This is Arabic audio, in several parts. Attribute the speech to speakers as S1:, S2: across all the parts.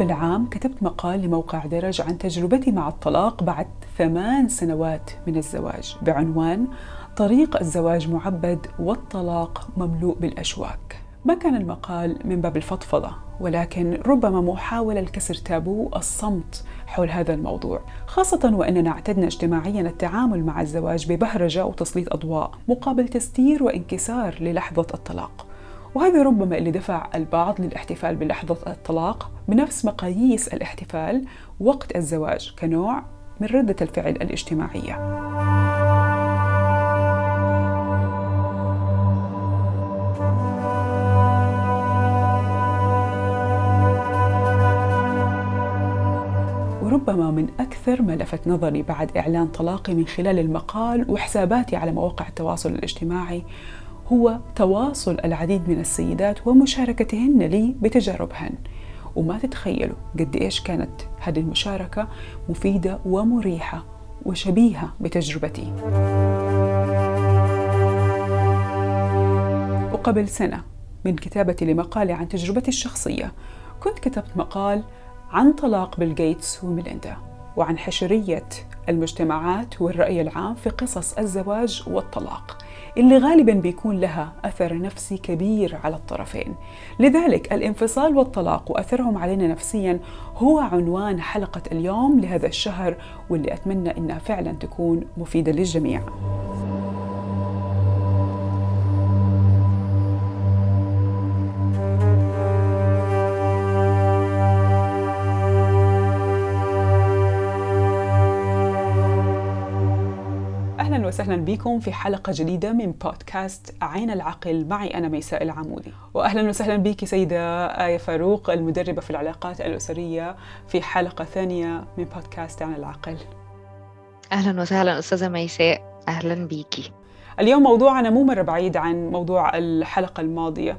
S1: قبل عام كتبت مقال لموقع درج عن تجربتي مع الطلاق بعد ثمان سنوات من الزواج بعنوان طريق الزواج معبد والطلاق مملوء بالأشواك. ما كان المقال من باب الفضفضة ولكن ربما محاولة لكسر تابو الصمت حول هذا الموضوع خاصة وأننا اعتدنا اجتماعيا التعامل مع الزواج ببهرجة وتسليط أضواء مقابل تستير وانكسار للحظة الطلاق. وهذا ربما اللي دفع البعض للاحتفال بلحظة الطلاق بنفس مقاييس الاحتفال وقت الزواج كنوع من ردة الفعل الاجتماعية. وربما من أكثر ما لفت نظري بعد إعلان طلاقي من خلال المقال وحساباتي على مواقع التواصل الاجتماعي هو تواصل العديد من السيدات ومشاركتهن لي بتجاربهن. وما تتخيلوا قد إيش كانت هذه المشاركة مفيدة ومريحة وشبيهة بتجربتي. وقبل سنة من كتابتي لمقالي عن تجربتي الشخصية كنت كتبت مقال عن طلاق بيل جيتس وميليندا وعن حشرية المجتمعات والرأي العام في قصص الزواج والطلاق. اللي غالبا بيكون لها أثر نفسي كبير على الطرفين. لذلك الانفصال والطلاق وأثرهم علينا نفسيا هو عنوان حلقة اليوم لهذا الشهر واللي أتمنى إنها فعلا تكون مفيدة للجميع. وسهلا بكم في حلقة جديدة من بودكاست عين العقل. معي أنا ميساء العمودي. وأهلا وسهلا بك سيدة آية فاروق المدربة في العلاقات الأسرية في حلقة ثانية من بودكاست عين العقل.
S2: أهلا وسهلا أستاذة ميساء أهلا بيكي.
S1: اليوم موضوعنا مو مرة بعيد عن موضوع الحلقة الماضية.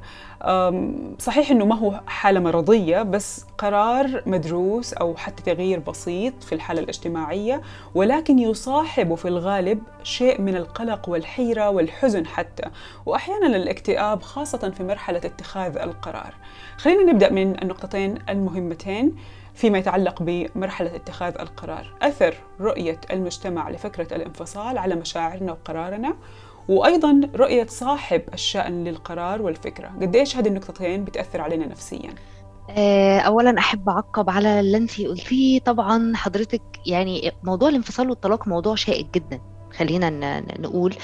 S1: صحيح أنه ما هو حالة مرضية بس قرار مدروس أو حتى تغيير بسيط في الحالة الاجتماعية ولكن يصاحب في الغالب شيء من القلق والحيرة والحزن حتى وأحيانا الاكتئاب خاصة في مرحلة اتخاذ القرار. خلينا نبدأ من النقطتين المهمتين فيما يتعلق بمرحلة اتخاذ القرار. أثر رؤية المجتمع لفكرة الانفصال على مشاعرنا وقرارنا وأيضا رؤية صاحب الشأن للقرار والفكرة. قديش هذه النقطتين بتأثر علينا نفسيا؟
S2: آه، اولا أحب أعقب على اللي انت قلتيه. طبعا حضرتك يعني موضوع الانفصال والطلاق موضوع شائك جدا. خلينا نقول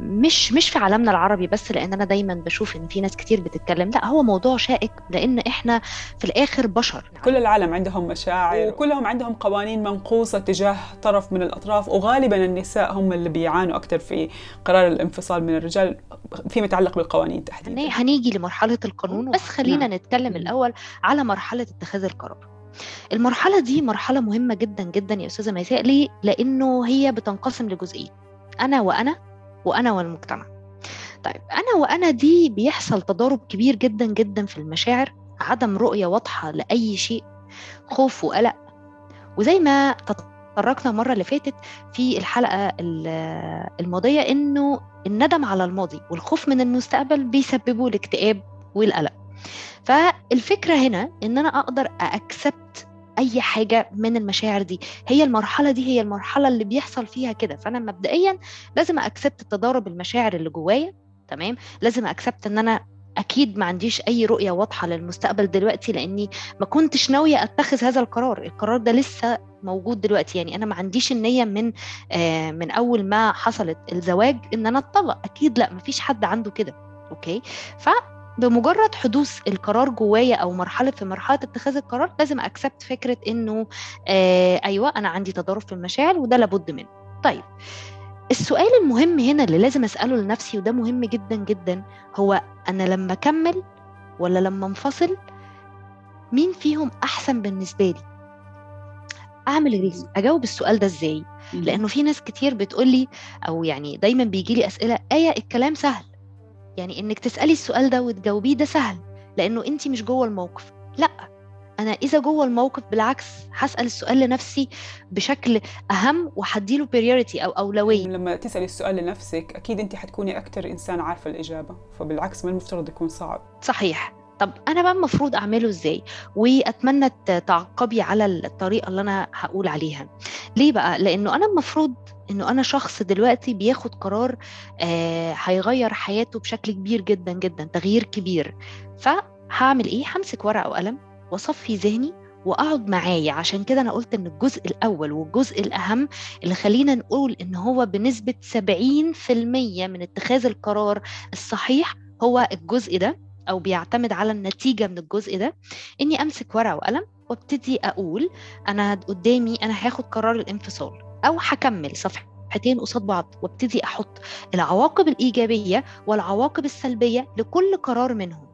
S2: مش مش في عالمنا العربي بس لأن أنا دايما بشوف إن في ناس كتير بتتكلم. لا هو موضوع شائك لأن إحنا في الآخر بشر.
S1: كل العالم عندهم مشاعر وكلهم عندهم قوانين منقوصة تجاه طرف من الأطراف وغالبا النساء هم اللي بيعانوا أكثر في قرار الانفصال من الرجال فيما يتعلق بالقوانين تحديدا.
S2: هنيجي لمرحلة القانون بس خلينا نعم. نتكلم الأول على مرحلة اتخاذ القرار. المرحلة دي مرحلة مهمة جدا جدا يا أستاذة ميساء. ليه؟ لأنه هي بتنقسم لجزئين أنا وأنا وأنا والمجتمع. طيب أنا وأنا دي بيحصل تضارب كبير جدا جدا في المشاعر عدم رؤية واضحة لأي شيء خوف وقلق. وزي ما تطرقنا المرة اللي فاتت في الحلقة الماضية إنه الندم على الماضي والخوف من المستقبل بيسببوا الاكتئاب والقلق. فالفكرة هنا إن أنا أقدر اكسبت أي حاجة من المشاعر دي. هي المرحلة دي هي المرحلة اللي بيحصل فيها كده. فأنا مبدئيا لازم أكسبت تضارب المشاعر اللي جوايا تمام؟ لازم أكسبت إن أنا أكيد ما عنديش أي رؤية واضحة للمستقبل دلوقتي لأني ما كنتش ناوية أتخذ هذا القرار. القرار ده لسه موجود دلوقتي. يعني أنا ما عنديش النية من آه من أول ما حصلت الزواج إن أنا أتطلق. أكيد لا ما فيش حد عنده كده. أوكي؟ ف بمجرد حدوث القرار جوايا أو مرحلة في مرحلة اتخاذ القرار لازم اكسبت فكرة إنه آه أيوه أنا عندي تضارب في المشاعر وده لابد منه. طيب السؤال المهم هنا اللي لازم أسأله لنفسي وده مهم جدا جدا هو أنا لما أكمل ولا لما أنفصل مين فيهم أحسن بالنسبة لي؟ أعمل إيه؟ أجاوب السؤال ده إزاي؟ لأنه في ناس كتير بتقول لي أو يعني دايما بيجي لي أسئلة آية الكلام سهل. يعني إنك تسألي السؤال ده وتجاوبيه ده سهل لأنه انت مش جوه الموقف. لأ أنا إذا جوه الموقف بالعكس هسأل السؤال لنفسي بشكل أهم وهديله بريوريتي أو أولوية.
S1: لما تسألي السؤال لنفسك أكيد انت حتكوني أكثر إنسان عارفة الإجابة فبالعكس ما المفترض يكون صعب.
S2: صحيح. طب أنا بقى المفروض أعمله إزاي؟ وأتمنى تعقبي على الطريقة اللي أنا هقول عليها. ليه بقى؟ لأنه أنا المفروض إنه أنا شخص دلوقتي بياخد قرار آه هيغير حياته بشكل كبير جدا جدا تغيير كبير. فهعمل إيه؟ همسك ورقة وقلم وأصفي ذهني وأقعد معايا. عشان كده أنا قلت إن الجزء الأول والجزء الأهم اللي خلينا نقول إن هو بنسبة 70% من اتخاذ القرار الصحيح هو الجزء ده أو بيعتمد على النتيجة من الجزء ده. إني أمسك ورقة وقلم وأبتدي أقول أنا قدامي أنا هاخد قرار الانفصال. أو هكمل صفحتين قصاد بعض وابتدي أحط العواقب الإيجابية والعواقب السلبية لكل قرار منهم.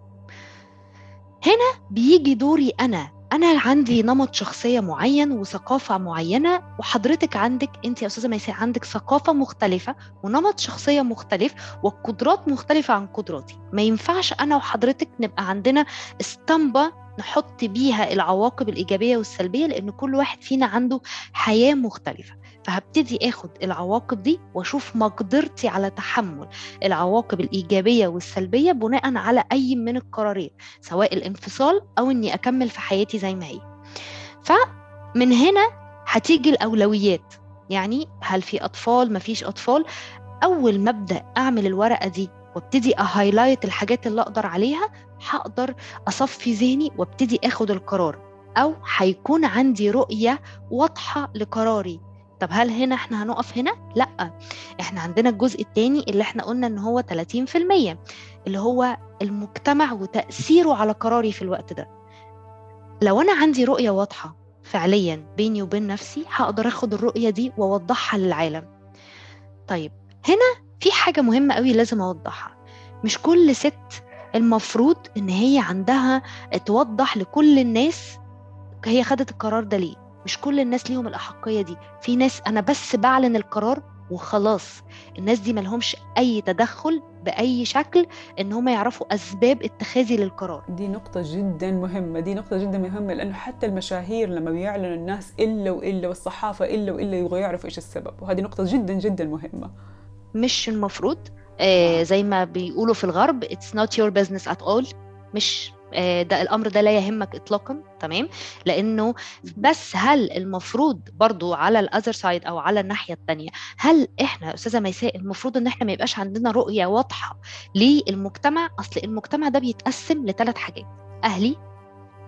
S2: هنا بيجي دوري أنا. أنا عندي نمط شخصية معين وثقافة معينة وحضرتك عندك أنت يا أستاذة ميساء عندك ثقافة مختلفة ونمط شخصية مختلف وقدرات مختلفة عن قدراتي. ما ينفعش أنا وحضرتك نبقى عندنا اسطمبة نحط بيها العواقب الإيجابية والسلبية لأن كل واحد فينا عنده حياة مختلفة. فهبتدي آخد العواقب دي وأشوف مقدرتي على تحمل العواقب الإيجابية والسلبية بناء على أي من القرارين سواء الانفصال أو إني أكمل في حياتي زي ما هي. فمن هنا هتيجي الأولويات. يعني هل في أطفال؟ ما فيش أطفال. أول ما أبدأ أعمل الورقة دي وأبتدي أهايلايت الحاجات اللي أقدر عليها هقدر أصفي ذهني وأبتدي آخد القرار. أو هيكون عندي رؤية واضحة لقراري. طب هل هنا إحنا هنقف هنا؟ لا إحنا عندنا الجزء الثاني اللي إحنا قلنا ان هو 30% اللي هو المجتمع وتأثيره على قراري في الوقت ده. لو أنا عندي رؤية واضحة فعليا بيني وبين نفسي هقدر آخد الرؤية دي وأوضحها للعالم. طيب هنا في حاجة مهمة قوي لازم أوضحها. مش كل ست المفروض إن هي عندها توضح لكل الناس هي خدت القرار ده ليه. مش كل الناس ليهم الأحقية دي. في ناس أنا بس بعلن القرار وخلاص. الناس دي ملهمش أي تدخل بأي شكل إن هم يعرفوا أسباب اتخاذي للقرار.
S1: دي نقطة جدا مهمة دي نقطة جدا مهمة لأنه حتى المشاهير لما بيعلنوا الناس إلا وإلا والصحافة إلا وإلا يبغوا يعرفوا إيش السبب وهذه نقطة جدا جدا مهمة.
S2: مش المفروض آه زي ما بيقولوا في الغرب it's not your business at all. مش آه، ده الأمر ده لا يهمك اطلاقا تمام؟ لأنه بس هل المفروض برضو على الأذر سايد أو على الناحية الثانية هل إحنا أستاذة ميساء المفروض إن إحنا ما يبقاش عندنا رؤية واضحة للمجتمع؟ أصل المجتمع ده بيتقسم لثلاث حاجات أهلي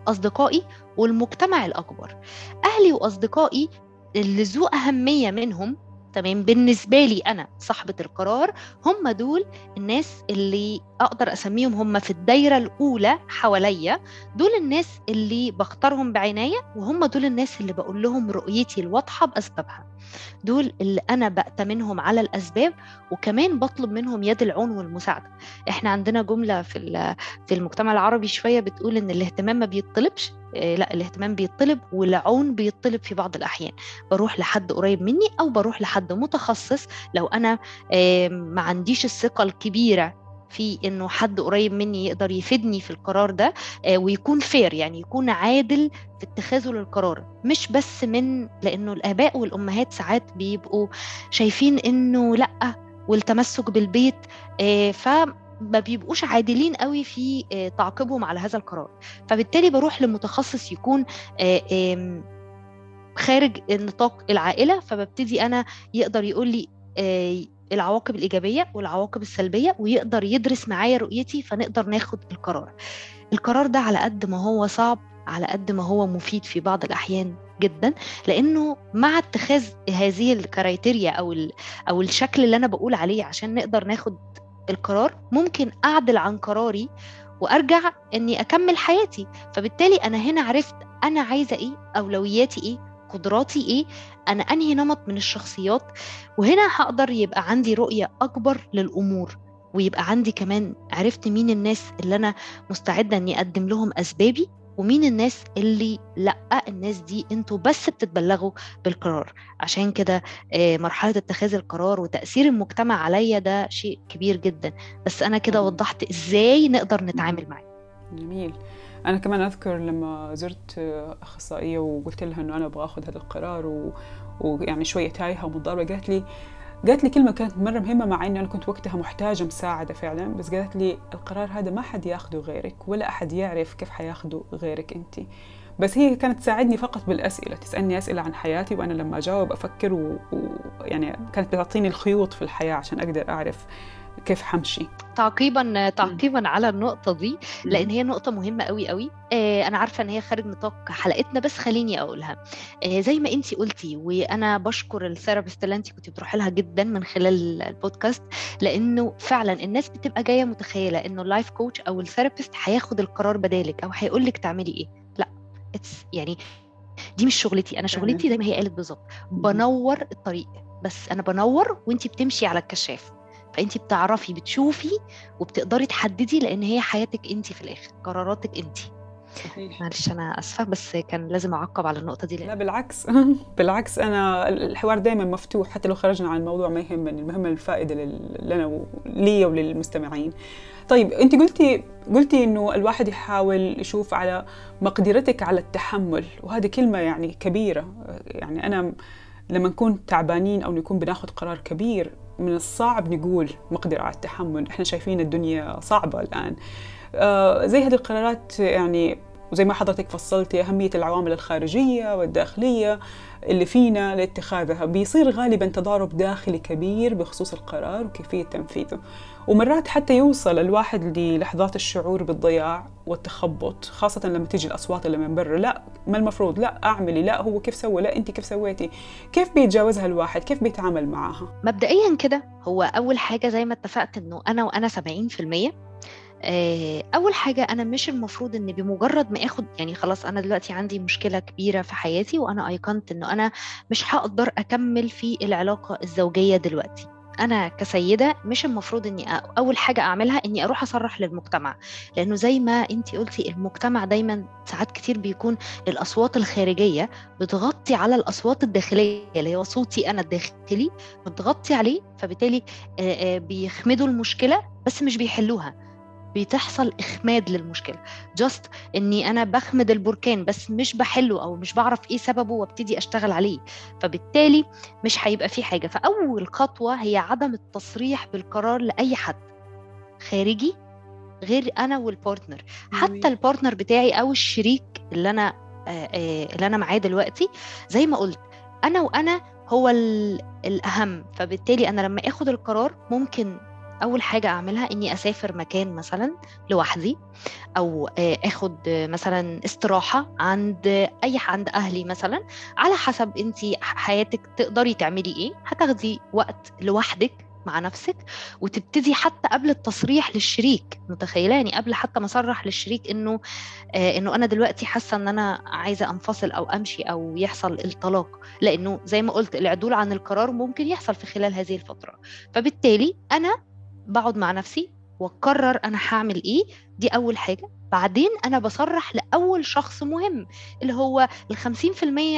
S2: أصدقائي والمجتمع الأكبر. أهلي وأصدقائي اللي ذو أهمية منهم تمام؟ بالنسبة لي أنا صاحبة القرار هم دول الناس اللي أقدر أسميهم هم في الدايرة الأولى حواليا دول الناس اللي بختارهم بعناية وهم دول الناس اللي بقول لهم رؤيتي الواضحة بأسبابها. دول اللي أنا بأتمنهم على الأسباب وكمان بطلب منهم يد العون والمساعدة. إحنا عندنا جملة في في المجتمع العربي شوية بتقول إن الاهتمام ما بيطلبش آه، لا الاهتمام بيطلب والعون بيطلب في بعض الأحيان. بروح لحد قريب مني أو بروح لحد متخصص لو أنا ما عنديش الثقة الكبيرة في إنه حد قريب مني يقدر يفيدني في القرار ده آه، ويكون فير يعني يكون عادل في اتخاذه للقرار. مش بس من لأنه الآباء والأمهات ساعات بيبقوا شايفين إنه لأ والتمسك بالبيت آه، ف ما بيبقوش عادلين قوي في آه، تعقيبهم على هذا القرار. فبالتالي بروح لمتخصص يكون خارج نطاق العائلة فببتدي أنا يقدر يقول لي العواقب الإيجابية والعواقب السلبية ويقدر يدرس معايا رؤيتي فنقدر ناخد القرار. القرار ده على قد ما هو صعب على قد ما هو مفيد في بعض الأحيان جدا لأنه مع اتخاذ هذه الكرايتيريا أو, أو الشكل اللي أنا بقول عليه عشان نقدر ناخد القرار ممكن أعدل عن قراري وأرجع إني أكمل حياتي. فبالتالي أنا هنا عرفت أنا عايزة إيه أولوياتي إيه قدراتي إيه أنا أنهي نمط من الشخصيات وهنا هقدر يبقى عندي رؤية أكبر للأمور ويبقى عندي كمان عرفت مين الناس اللي أنا مستعدة إني أقدم لهم أسبابي ومين الناس اللي لأ الناس دي أنتوا بس بتتبلغوا بالقرار. عشان كده آه، مرحلة اتخاذ القرار وتأثير المجتمع عليا ده شيء كبير جدا. بس أنا كده وضحت إزاي نقدر نتعامل معاه.
S1: جميل. أنا كمان أذكر لما زرت أخصائية وقلت لها إنه أنا أبغى آخذ هذا القرار و... ويعني شوية تايهة ومضطربه قالت لي قالت لي كلمة كانت مرة مهمة مع إني أنا كنت وقتها محتاجة مساعدة فعلا بس قالت لي القرار هذا ما حد ياخده غيرك ولا أحد يعرف كيف حياخده غيرك أنت. بس هي كانت تساعدني فقط بالأسئلة تسألني أسئلة عن حياتي وأنا لما أجاوب أفكر ويعني و... كانت بتعطيني الخيوط في الحياة عشان أقدر أعرف كيف حمشي.
S2: تعقيبا تعقيبا. على النقطة دي لأن هي نقطة مهمة قوي قوي آه أنا عارفة إن هي خارج نطاق حلقتنا بس خليني أقولها. آه زي ما انت قلتي وأنا بشكر ال therapist اللي انت كنت بتروحي لها جدا من خلال البودكاست لأنه فعلا الناس بتبقى جاية متخيلة إنه ال life coach أو ال therapist هياخد القرار بدالك أو هيقول لك تعملي إيه. لا اتس يعني دي مش شغلتي. أنا شغلتي زي ما هي قالت بالظبط. بنور الطريق. بس أنا بنور وانت بتمشي على الكشاف. فانت بتعرفي بتشوفي وبتقدري تحددي لأن هي حياتك انت في الآخر قراراتك انت. معلش أنا آسفة بس كان لازم أعقب على النقطة دي
S1: لا بالعكس. بالعكس أنا الحوار دائما مفتوح حتى لو خرجنا عن الموضوع ما يهمني المهم الفائدة لنا لي وللمستمعين. طيب انت قلتي قلتي إنه الواحد يحاول يشوف على مقدرتك على التحمل وهذه كلمة يعني كبيرة. يعني أنا لما نكون تعبانين أو نكون بناخذ قرار كبير من الصعب نقول مقدرة على التحمل. إحنا شايفين الدنيا صعبة الآن. آه زي هذه القرارات يعني وزي ما حضرتك فصلتي أهمية العوامل الخارجية والداخلية اللي فينا لاتخاذها. بيصير غالبا تضارب داخلي كبير بخصوص القرار وكيفية تنفيذه. ومرات حتى يوصل الواحد للحظات الشعور بالضياع والتخبط خاصة لما تيجي الأصوات اللي من برا. لا ما المفروض؟ لا أعملي. لا هو كيف سوى؟ لا أنت كيف سويتي؟ كيف بيتجاوزها الواحد؟ كيف بيتعامل معها؟
S2: مبدئيا كده هو أول حاجة زي ما اتفقت أنه أنا وأنا 70% آه، أول حاجة أنا مش المفروض إن بمجرد ما آخد يعني خلاص أنا دلوقتي عندي مشكلة كبيرة في حياتي وأنا ايقنت إنه أنا مش هقدر أكمل في العلاقة الزوجية دلوقتي. أنا كسيدة مش المفروض إني أول حاجة أعملها إني أروح أصرح للمجتمع. لأنه زي ما انت قلتي المجتمع دايما ساعات كتير بيكون الأصوات الخارجية بتغطي على الأصوات الداخلية اللي هو صوتي أنا الداخلي بتغطي عليه فبالتالي بيخمدوا المشكلة بس مش بيحلوها. بتحصل إخماد للمشكلة. جاست إني أنا بخمد البركان بس مش بحله أو مش بعرف إيه سببه وابتدي أشتغل عليه. فبالتالي مش هيبقى في حاجة. فأول خطوة هي عدم التصريح بالقرار لأي حد. خارجي غير أنا وال partner حتى ال partner بتاعي أو الشريك اللي أنا اللي أنا معاه دلوقتي زي ما قلت أنا وأنا هو الأهم. فبالتالي أنا لما آخد القرار ممكن أول حاجة أعملها إني أسافر مكان مثلا لوحدي أو آخد مثلا استراحة عند أي عند أهلي مثلا على حسب انت حياتك تقدري تعملي إيه. هتاخدي وقت لوحدك مع نفسك وتبتدي حتى قبل التصريح للشريك. متخيلة؟ يعني قبل حتى ما أصرح للشريك إنه آه إنه أنا دلوقتي حاسة إن أنا عايزة أنفصل أو أمشي أو يحصل الطلاق. لأنه زي ما قلت العدول عن القرار ممكن يحصل في خلال هذه الفترة. فبالتالي أنا بقعد مع نفسي واقرر أنا هعمل إيه. دي أول حاجة. بعدين أنا بصرح لأول شخص مهم اللي هو ال 50%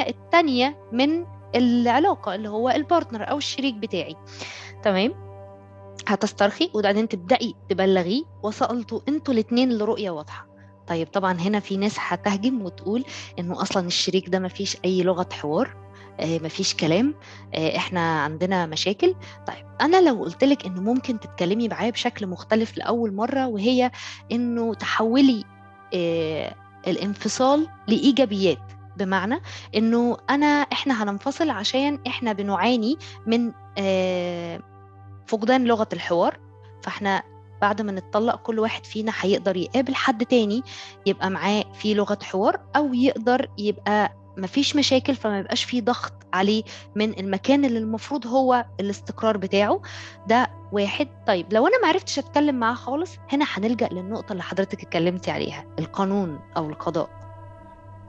S2: الثانية من العلاقة اللي هو البارتنر أو الشريك بتاعي. تمام؟ هتسترخي وبعدين تبدأي تبلغيه وصلتوا أنتوا الاثنين لرؤيه واضحة. طيب طبعا هنا في ناس هتهجم وتقول إنه أصلا الشريك ده ما فيش أي لغة حوار. مفيش كلام. آه، إحنا عندنا مشاكل. طيب أنا لو قلت لك إنه ممكن تتكلمي معاه بشكل مختلف لأول مرة وهي إنه تحولي آه، الانفصال لإيجابيات بمعنى إنه أنا إحنا هننفصل عشان إحنا بنعاني من فقدان لغة الحوار. فإحنا بعد ما نتطلق كل واحد فينا هيقدر يقابل حد تاني يبقى معاه في لغة حوار أو يقدر يبقى مفيش مشاكل فما يبقاش فيه ضغط عليه من المكان اللي المفروض هو الاستقرار بتاعه. ده واحد. طيب لو أنا ما عرفتش أتكلم معاه خالص هنا هنلجأ للنقطة اللي حضرتك اتكلمتي عليها القانون أو القضاء.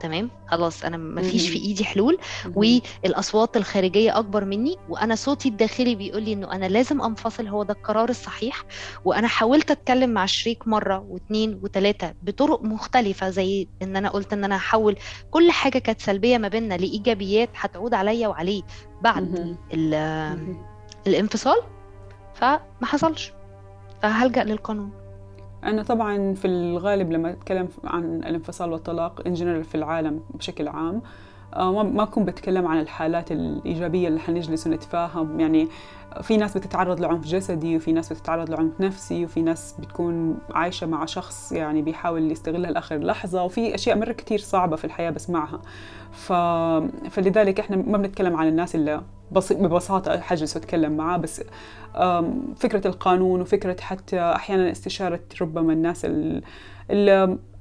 S2: تمام؟ خلاص أنا ما فيش في إيدي حلول. والأصوات الخارجية أكبر مني وأنا صوتي الداخلي بيقول لي إنه أنا لازم أنفصل هو ده القرار الصحيح. وأنا حاولت أتكلم مع الشريك مرة واثنين وثلاثه بطرق مختلفة زي إن أنا قلت إن أنا هحول كل حاجة كانت سلبية ما بيننا لإيجابيات هتعود عليا وعليه بعد الانفصال. فما حصلش. فهلجأ للقانون.
S1: أنا طبعا في الغالب لما أتكلم عن الانفصال والطلاق إن جنرال في العالم بشكل عام آه، ما أكون بتكلم عن الحالات الإيجابية اللي حنجلس ونتفاهم. يعني في ناس بتتعرض لعنف جسدي وفي ناس بتتعرض لعنف نفسي وفي ناس بتكون عايشة مع شخص يعني بيحاول يستغلها لآخر لحظة وفي أشياء مرة كتير صعبة في الحياة بسمعها. ف... فلذلك إحنا ما بنتكلم عن الناس اللي بس... ببساطة حجلس وأتكلم معاه بس فكرة القانون وفكرة حتى أحيانا استشارة ربما الناس اللي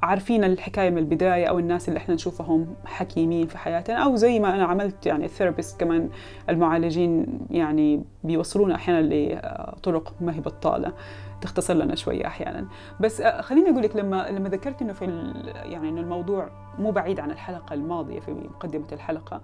S1: عارفين الحكاية من البداية أو الناس اللي إحنا نشوفهم حكيمين في حياتنا أو زي ما أنا عملت يعني الثيرابيست كمان المعالجين يعني بيوصلونا أحيانا لطرق ما هي بطالة تختصر لنا شوية أحيانا. بس آه، خليني أقول لك لما لما ذكرت إنه في يعني إنه الموضوع مو بعيد عن الحلقة الماضية في مقدمة الحلقة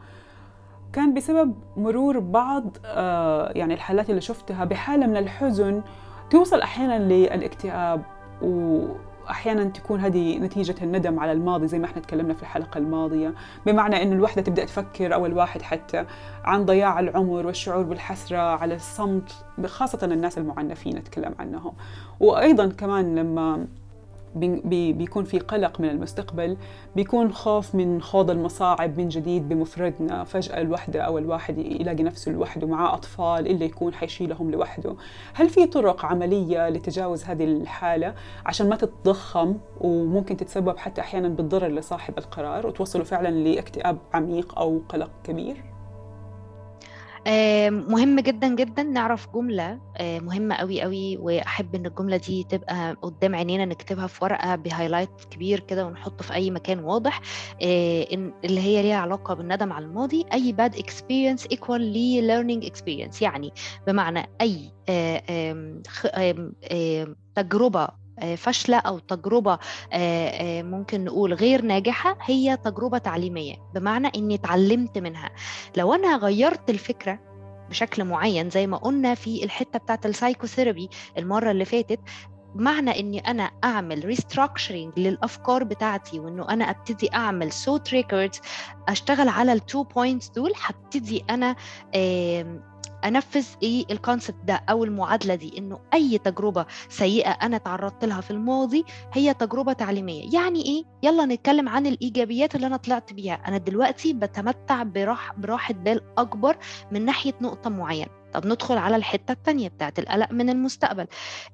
S1: كان بسبب مرور بعض آه، يعني الحالات اللي شفتها بحالة من الحزن توصل أحيانا للاكتئاب و أحيانا تكون هذه نتيجة الندم على الماضي زي ما إحنا تكلمنا في الحلقة الماضية بمعنى إنه الوحدة تبدأ تفكر أو الواحد حتى عن ضياع العمر والشعور بالحسرة على الصمت خاصة الناس المعنفين نتكلم عنهم. وأيضا كمان لما بيكون في قلق من المستقبل بيكون خوف من خوض المصاعب من جديد بمفردنا فجأة الوحدة أو الواحد يلاقي نفسه لوحده معاه أطفال إلا يكون حيشيلهم لوحده هل في طرق عملية لتجاوز هذه الحالة عشان ما تتضخم وممكن تتسبب حتى أحيانا بالضرر لصاحب القرار وتوصله فعلا لاكتئاب عميق أو قلق كبير؟
S2: مهم جدا جدا نعرف جملة مهمة قوي قوي وأحب إن الجملة دي تبقى قدام عينينا نكتبها في ورقة بهايلايت كبير كده ونحطه في أي مكان واضح اللي هي ليها علاقة بالندم على الماضي أي bad experience equal لي learning experience يعني بمعنى أي تجربة فاشلة أو تجربة ممكن نقول غير ناجحة هي تجربة تعليمية. بمعنى إني اتعلمت منها. لو أنا غيرت الفكرة بشكل معين زي ما قلنا في الحتة بتاعت ال psychotherapy المرة اللي فاتت معنى إني أنا أعمل restructuring للأفكار بتاعتي وإنه أنا أبتدي أعمل thought records أشتغل على ال two points دول هبتدي أنا أنفذ إيه ال concept ده أو المعادلة دي إنه أي تجربة سيئة أنا تعرضت لها في الماضي هي تجربة تعليمية. يعني إيه؟ يلا نتكلم عن الإيجابيات اللي أنا طلعت بيها. أنا دلوقتي بتمتع براح براحة بال أكبر من ناحية نقطة معينة. طب ندخل على الحتة الثانية بتاعت القلق من المستقبل.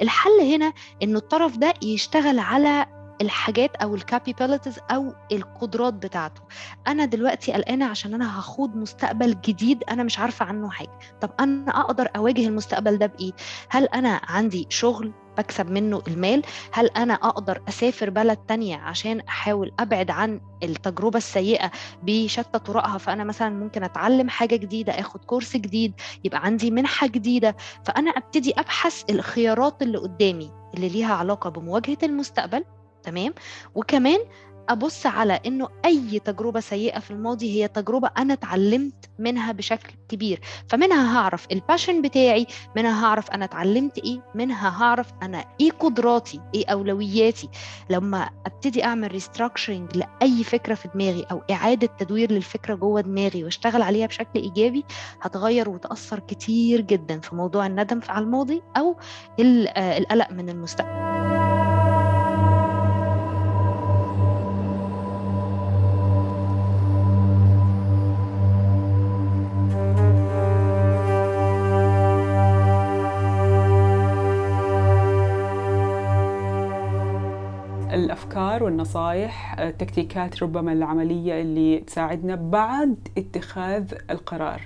S2: الحل هنا إنه الطرف ده يشتغل على الحاجات أو الكابيبيلتيز أو القدرات بتاعته. أنا دلوقتي قلقانة عشان أنا هخوض مستقبل جديد أنا مش عارفة عنه حاجة. طب أنا أقدر أواجه المستقبل ده بإيه؟ هل أنا عندي شغل بكسب منه المال؟ هل أنا أقدر أسافر بلد تانية عشان أحاول أبعد عن التجربة السيئة بشتى طرقها؟ فأنا مثلا ممكن أتعلم حاجة جديدة أخد كورس جديد يبقى عندي منحة جديدة. فأنا أبتدي أبحث الخيارات اللي قدامي اللي ليها علاقة بمواجهة المستقبل تمام؟ وكمان أبص على إنه أي تجربة سيئة في الماضي هي تجربة أنا اتعلمت منها بشكل كبير. فمنها هعرف الباشن بتاعي منها هعرف أنا اتعلمت إيه منها هعرف أنا إيه قدراتي إيه أولوياتي. لما أبتدي أعمل ريستراكشرنج لأي فكرة في دماغي أو إعادة تدوير للفكرة جوه دماغي وأشتغل عليها بشكل إيجابي هتغير وتأثر كتير جدا في موضوع الندم على الماضي أو آه، القلق من المستقبل.
S1: الأفكار والنصائح التكتيكات ربما العملية اللي تساعدنا بعد اتخاذ القرار.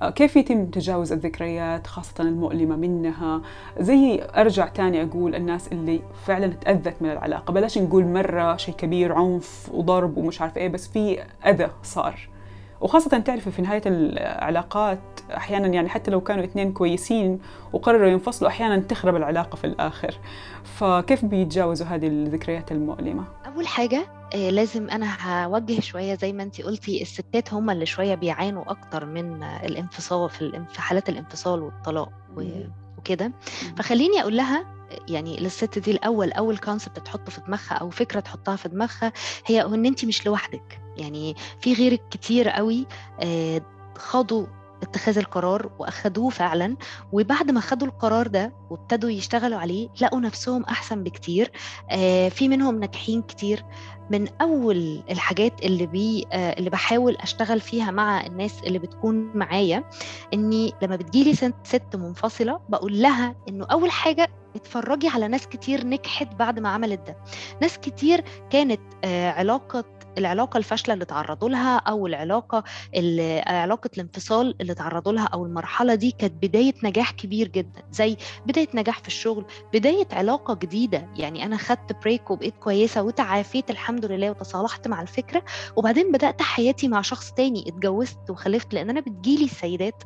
S1: آه، كيف يتم تجاوز الذكريات خاصة المؤلمة منها؟ زي أرجع تاني أقول الناس اللي فعلا تأذت من العلاقة بلاش نقول مرة شيء كبير عنف وضرب ومش عارف إيه بس في أذى صار. وخاصة تعرفي في نهاية العلاقات أحيانا يعني حتى لو كانوا اثنين كويسين وقرروا ينفصلوا أحيانا تخرب العلاقة في الآخر فكيف بيتجاوزوا هذه الذكريات المؤلمة؟
S2: أول حاجة آه، لازم أنا هوجه شوية زي ما أنت قلتي الستات هم اللي شوية بيعانوا أكتر من الانفصال في حالات الانفصال والطلاق وكده. فخليني أقول لها يعني للست دي الأول أول كونسبت تحطه في دماغها أو فكرة تحطها في دماغها هي إن أنت مش لوحدك. يعني في غيرك كتير قوي آه، خاضوا اتخاذ القرار وأخدوه فعلا وبعد ما خدوا القرار ده وابتدوا يشتغلوا عليه لقوا نفسهم أحسن بكتير. آه في منهم ناجحين كتير. من أول الحاجات اللي بي آه اللي بحاول أشتغل فيها مع الناس اللي بتكون معايا إني لما بتجيلي ست منفصلة بقول لها إنه أول حاجة اتفرجي على ناس كتير نجحت بعد ما عملت ده. ناس كتير كانت آه علاقة العلاقة الفاشلة اللي تعرضوا لها أو العلاقة علاقة الانفصال اللي تعرضوا لها أو المرحلة دي كانت بداية نجاح كبير جدا زي بداية نجاح في الشغل بداية علاقة جديدة. يعني أنا خدت بريك وبقيت كويسة وتعافيت الحمد لله وتصالحت مع الفكرة وبعدين بدأت حياتي مع شخص تاني اتجوزت وخلفت لأن أنا بتجيلي السيدات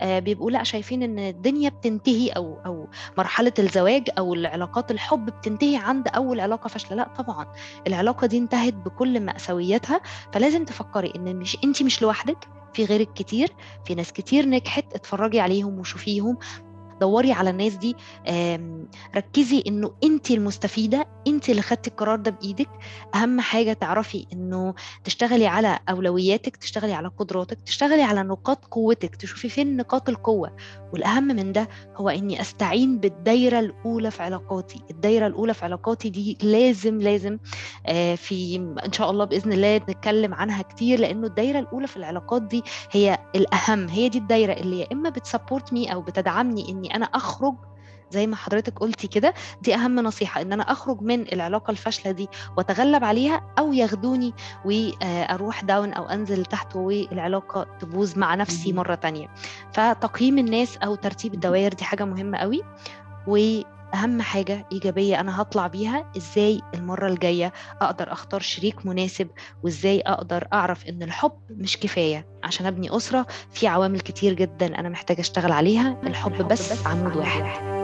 S2: آه بيبقوا لأ شايفين إن الدنيا بتنتهي أو أو مرحلة الزواج أو العلاقات الحب بتنتهي عند أول علاقة فاشلة. لأ طبعا العلاقة دي انتهت بكل مأساة سويتها فلازم تفكري إن مش انت مش لوحدك في غيرك كتير في ناس كتير نجحت اتفرجي عليهم وشوفيهم. دوري على الناس دي ركزي إنه انت المستفيدة انت اللي خدتي القرار ده بإيدك. أهم حاجة تعرفي إنه تشتغلي على أولوياتك تشتغلي على قدراتك تشتغلي على نقاط قوتك تشوفي فين نقاط القوة. والأهم من ده هو إني أستعين بالدايرة الأولى في علاقاتي. الدايرة الأولى في علاقاتي دي لازم لازم في إن شاء الله بإذن الله نتكلم عنها كتير لأنه الدايرة الأولى في العلاقات دي هي الأهم. هي دي الدايرة اللي يا إما بت support me أو بتدعمني إني أنا أخرج زي ما حضرتك قلتي كده دي أهم نصيحة إن أنا أخرج من العلاقة الفاشلة دي وأتغلب عليها أو ياخدوني وأروح down أو أنزل تحت والعلاقة تبوظ مع نفسي مرة تانية. فتقييم الناس أو ترتيب الدوائر دي حاجة مهمة قوي و أهم حاجة إيجابية أنا هطلع بيها إزاي المرة الجاية أقدر أختار شريك مناسب وإزاي أقدر أعرف إن الحب مش كفاية. عشان أبني أسرة في عوامل كتير جدا أنا محتاجة أشتغل عليها الحب بس عمود واحد.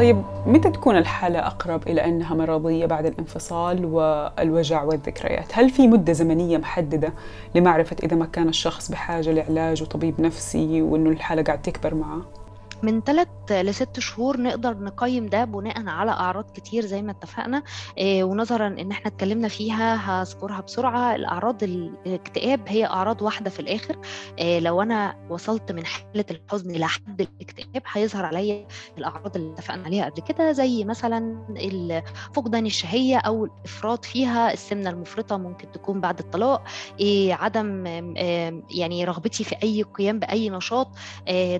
S1: طيب متى تكون الحالة أقرب إلى أنها مرضية بعد الانفصال والوجع والذكريات؟ هل في مدة زمنية محددة لمعرفة إذا ما كان الشخص بحاجة لعلاج وطبيب نفسي وأنه الحالة قاعد تكبر معه؟
S2: من ثلاث لست شهور نقدر نقيم ده بناء على أعراض كتير زي ما اتفقنا. إيه ونظرا إن إحنا اتكلمنا فيها هذكرها بسرعة. الأعراض الاكتئاب هي أعراض واحدة في الآخر. إيه لو أنا وصلت من حالة الحزن إلى حد الاكتئاب هيظهر عليا الأعراض اللي اتفقنا عليها قبل كده زي مثلا فقدان الشهية أو الإفراط فيها. السمنة المفرطة ممكن تكون بعد الطلاق. إيه عدم يعني رغبتي في أي قيام بأي نشاط.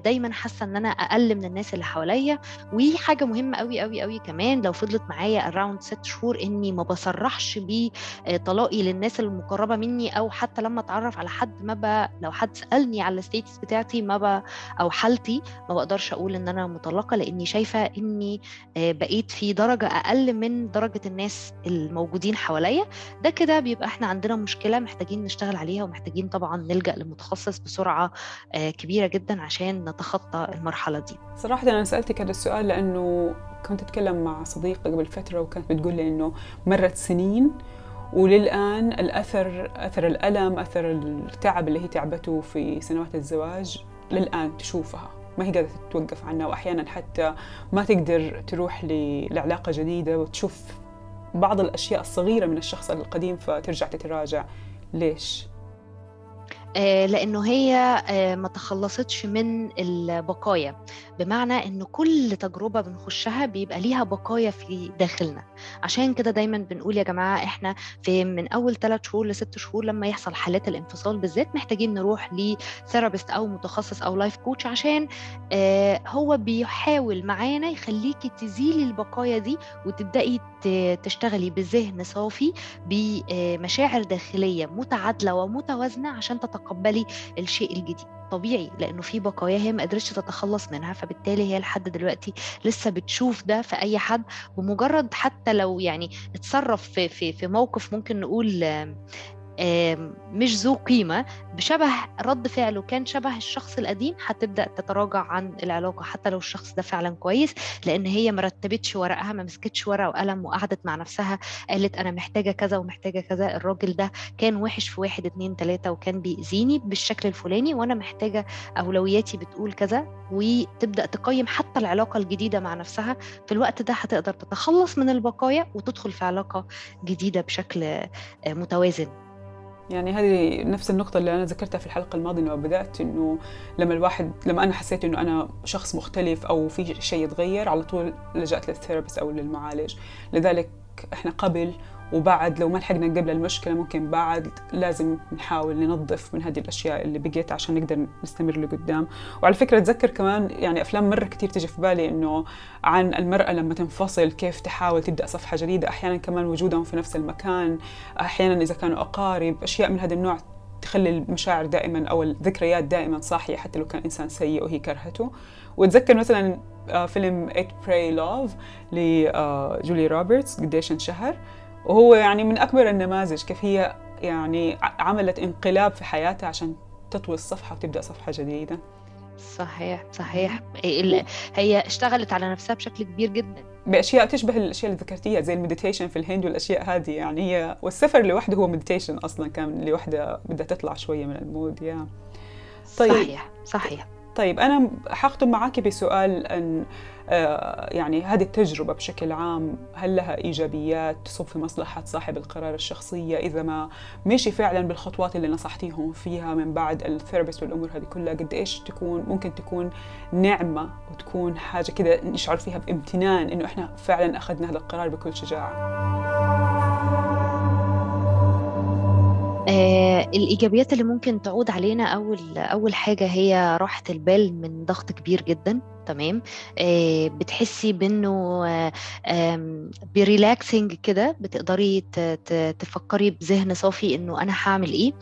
S2: دايما حاسة إن أنا أقل من الناس اللي حواليا وحاجه مهمة قوي قوي قوي كمان لو فضلت معايا around ست شهور إني ما بصرحش بطلاقي للناس المقربة مني أو حتى لما أتعرف على حد ما ب... لو حد سألني على ال status بتاعتي ما ب... أو حالتي ما بقدرش أقول إن أنا مطلقه لإني شايفة إني بقيت في درجة أقل من درجة الناس الموجودين حواليا. ده كده بيبقى إحنا عندنا مشكلة محتاجين نشتغل عليها ومحتاجين طبعا نلجأ لمتخصص بسرعة كبيرة جدا عشان نتخطى المرحلة دي
S1: صراحة أنا سألتك هذا السؤال لأنه كنت أتكلم مع صديقه قبل فتره وكانت بتقول لي إنه مرت سنين وللآن الأثر أثر الألم أثر التعب اللي هي تعبته في سنوات الزواج للآن تشوفها. ما هي قادرة تتوقف عنها وأحيانا حتى ما تقدر تروح لعلاقة جديدة وتشوف بعض الأشياء الصغيرة من الشخص القديم فترجع تتراجع. ليش؟
S2: لأنه هي ما تخلصتش من البقايا. بمعنى ان كل تجربة بنخشها بيبقى ليها بقايا في داخلنا. عشان كده دايما بنقول يا جماعة إحنا في من أول ثلاث شهور لست شهور لما يحصل حالات الانفصال بالذات محتاجين نروح ل therapist أو متخصص أو life coach عشان هو بيحاول معانا يخليكي تزيلي البقايا دي وتبدأي تشتغلي بذهن صافي بمشاعر داخلية متعادلة ومتوازنة عشان تتقبلي الشيء الجديد. طبيعي لأنه في بقايا هي ما قدرتش تتخلص منها فبالتالي هي لحد دلوقتي لسه بتشوف ده في أي حد. بمجرد حتى لو يعني اتصرف في في في موقف ممكن نقول مش ذو قيمة بشبه رد فعله كان شبه الشخص القديم هتبدأ تتراجع عن العلاقة حتى لو الشخص ده فعلا كويس لأن هي ما رتبتش ورقها ما مسكتش ورقة وقلم وقعدت مع نفسها قالت أنا محتاجة كذا ومحتاجة كذا الراجل ده كان وحش في واحد اتنين تلاتة وكان بيأذيني بالشكل الفلاني وأنا محتاجة أولوياتي بتقول كذا وتبدأ تقيم حتى العلاقة الجديدة مع نفسها. في الوقت ده هتقدر تتخلص من البقايا وتدخل في علاقة جديدة بشكل متوازن.
S1: يعني هذه نفس النقطة اللي أنا ذكرتها في الحلقة الماضية لما بدأت إنه لما الواحد لما أنا حسيت إنه أنا شخص مختلف أو في شيء يتغير على طول لجأت للثيرابيست أو للمعالج. لذلك إحنا قبل وبعد لو ما لحقنا قبل المشكلة ممكن بعد لازم نحاول ننظف من هذه الأشياء اللي بقيت عشان نقدر نستمر لقدام. وعلى فكرة أتذكر كمان يعني أفلام مرة كثير تجي في بالي إنه عن المرأة لما تنفصل كيف تحاول تبدأ صفحة جديدة أحيانا كمان وجودهم في نفس المكان أحيانا إذا كانوا أقارب أشياء من هذا النوع تخلي المشاعر دائما أو الذكريات دائما صاحية حتى لو كان إنسان سيء وهي كرهته. وأتذكر مثلا آه، فيلم Eat Pray Love لجوليا روبرتس قديش انشهر. وهو يعني من أكبر النماذج كيف هي يعني عملت انقلاب في حياتها عشان تطوي الصفحة وتبدأ صفحة جديدة.
S2: صحيح صحيح. هي اشتغلت على نفسها بشكل كبير جدا.
S1: بأشياء تشبه الأشياء اللي ذكرتيها زي ال meditation في الهند والأشياء هذه يعني هي والسفر لوحده هو meditation أصلا كان لو واحدة بدها تطلع شوية من ال mood يا.
S2: طيب. صحيح صحيح.
S1: طيب أنا حختم معك بسؤال آه، يعني هذه التجربة بشكل عام هل لها إيجابيات؟ تصب في مصلحة صاحب القرار الشخصية إذا ما مشي فعلا بالخطوات اللي نصحتيهم فيها من بعد الثيرابيست والأمور هذه كلها؟ قد إيش تكون؟ ممكن تكون نعمة وتكون حاجة كده نشعر فيها بامتنان إنه إحنا فعلا أخذنا هذا القرار بكل شجاعة.
S2: آه الإيجابيات اللي ممكن تعود علينا أول أول حاجة هي راحة البال من ضغط كبير جدا. تمام؟ آه بتحسي بإنه آه بريلاكسنج كده بتقدري تفكري بذهن صافي إنه أنا هعمل إيه.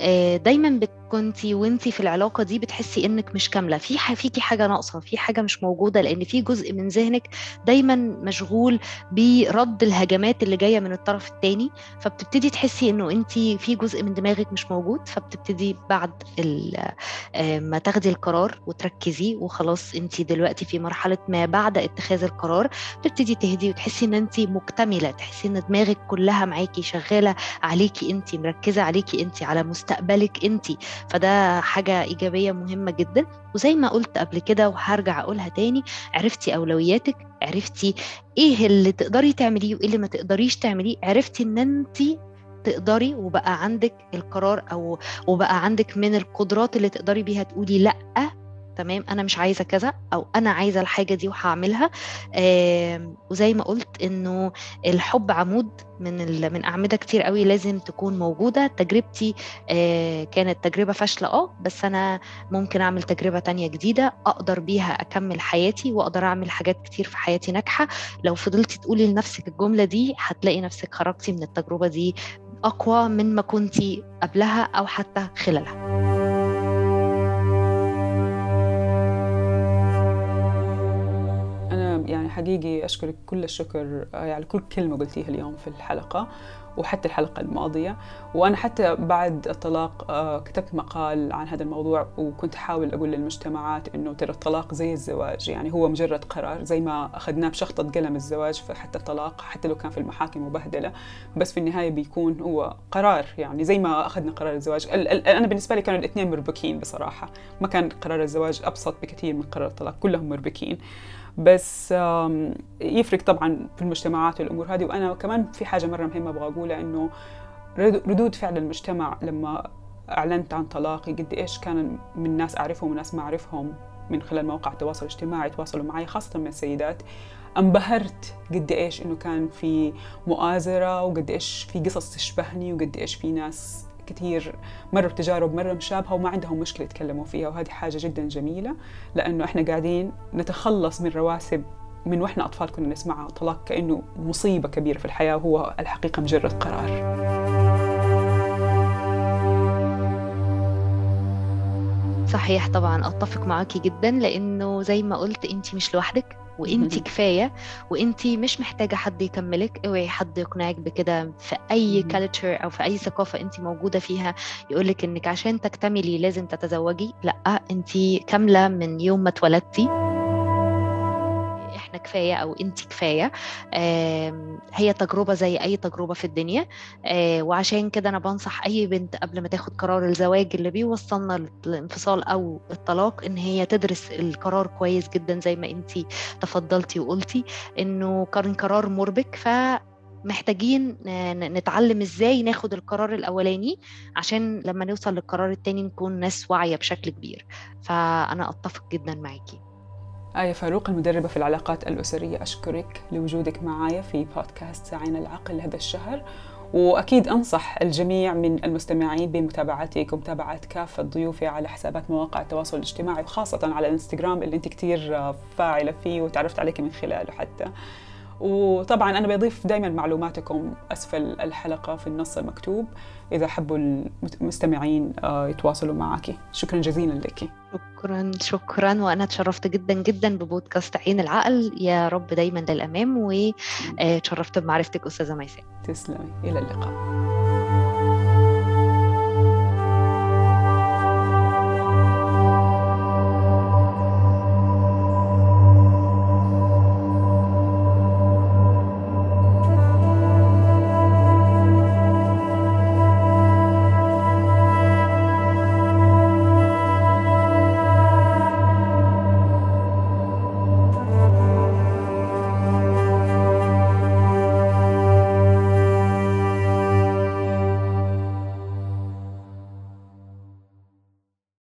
S2: آه دايما كنتي وانتي في العلاقة دي بتحسي إنك مش كاملة. في فيكي حاجة ناقصة في حاجة مش موجودة لأن في جزء من ذهنك دايما مشغول برد الهجمات اللي جاية من الطرف الثاني فبتبتدي تحسي إنه انتي في جزء من دماغك مش موجود. فبتبتدي بعد ما تاخدي القرار وتركزي وخلاص انتي دلوقتي في مرحلة ما بعد اتخاذ القرار تبتدي تهدي وتحسي إن أنتي مكتملة تحسي إن دماغك كلها معاكي شغالة عليكي أنتي مركزة عليكي أنتي على مستقبلك أنتي. فده حاجة إيجابية مهمة جدا. وزي ما قلت قبل كده وهرجع أقولها تاني عرفتي أولوياتك عرفتي إيه اللي تقدري تعمليه وإيه اللي ما تقدريش تعمليه عرفتي إن أنت تقدري وبقى عندك القرار أو وبقى عندك من القدرات اللي تقدري بيها تقولي لأ تمام أنا مش عايزة كذا أو أنا عايزة الحاجة دي وهعملها. وزي ما قلت إنه الحب عمود من من أعمدة كتير قوي لازم تكون موجودة. تجربتي آه كانت تجربة فاشلة آه بس أنا ممكن أعمل تجربة تانية جديدة أقدر بيها أكمل حياتي وأقدر أعمل حاجات كتير في حياتي ناجحة. لو فضلتي تقولي لنفسك الجملة دي هتلاقي نفسك خرجتي من التجربة دي أقوى من ما كنتي قبلها أو حتى خلالها.
S1: حقيقي أشكرك كل الشكر آه، على كل كلمة قلتيها اليوم في الحلقة وحتى الحلقة الماضية. وأنا حتى بعد الطلاق آه، كتبت مقال عن هذا الموضوع وكنت أحاول أقول للمجتمعات إنه ترى الطلاق زي الزواج يعني هو مجرد قرار زي ما أخذناه بشخطة قلم الزواج فحتى الطلاق حتى لو كان في المحاكم مبهدلة بس في النهاية بيكون هو قرار يعني زي ما أخذنا قرار الزواج. أنا بالنسبة لي كانوا الاثنين مربكين بصراحة. ما كان قرار الزواج أبسط بكثير من قرار الطلاق كلهم مربكين. بس يفرق طبعا في المجتمعات والأمور هذه. وأنا كمان في حاجة مرة مهمة أبغى أقولها إنه ردود فعل المجتمع لما أعلنت عن طلاقي قد إيش كان من ناس أعرفهم وناس ما أعرفهم من خلال مواقع التواصل الاجتماعي تواصلوا معي خاصة من السيدات. أنبهرت قد إيش إنه كان في مؤازرة وقد إيش في قصص تشبهني وقد إيش في ناس كثير مروا بتجارب مرة مشابهة وما عندهم مشكلة يتكلموا فيها وهذه حاجة جدا جميلة لأنه إحنا قاعدين نتخلص من رواسب من وإحنا أطفال كنا نسمعها طلاق كأنه مصيبة كبيرة في الحياة وهو الحقيقة مجرد قرار.
S2: صحيح طبعا أتفق معاكي جدا لأنه زي ما قلت انت مش لوحدك. وانت كفاية وانت مش محتاجة حد يكملك اوعي حد يقنعك بكده في أي كالتشر أو في أي ثقافة انت موجودة فيها يقولك إنك عشان تكتملي لازم تتزوجي لأ انت كاملة من يوم ما اتولدتي. كفاية أو انت كفاية. هي تجربة زي أي تجربة في الدنيا. آه، وعشان كده أنا بنصح أي بنت قبل ما تاخد قرار الزواج اللي بيوصلنا للانفصال أو الطلاق إن هي تدرس القرار كويس جدا زي ما انت تفضلتي وقلتي إنه كان قرار مربك. ف محتاجين نتعلم إزاي ناخد القرار الأولاني عشان لما نوصل للقرار التاني نكون ناس واعية بشكل كبير. فأنا أتفق جدا معاكي
S1: آية فاروق المدربة في العلاقات الأسرية أشكرك لوجودك معايا في بودكاست ساعين العقل هذا الشهر. وأكيد أنصح الجميع من المستمعين بمتابعتك ومتابعة كافة ضيوفي على حسابات مواقع التواصل الاجتماعي وخاصة على الإنستغرام اللي أنت كتير فاعلة فيه وتعرفت عليك من خلاله حتى. وطبعا أنا بضيف دائما معلوماتكم أسفل الحلقة في النص المكتوب. إذا حبوا المستمعين آه، يتواصلوا معك. شكرا جزيلا لك.
S2: شكرا شكرا. وأنا تشرفت جدا جدا ببودكاست عين العقل. يا رب دايما للأمام. وتشرفت بمعرفتك أستاذة ميساء.
S1: تسلمي. إلى اللقاء.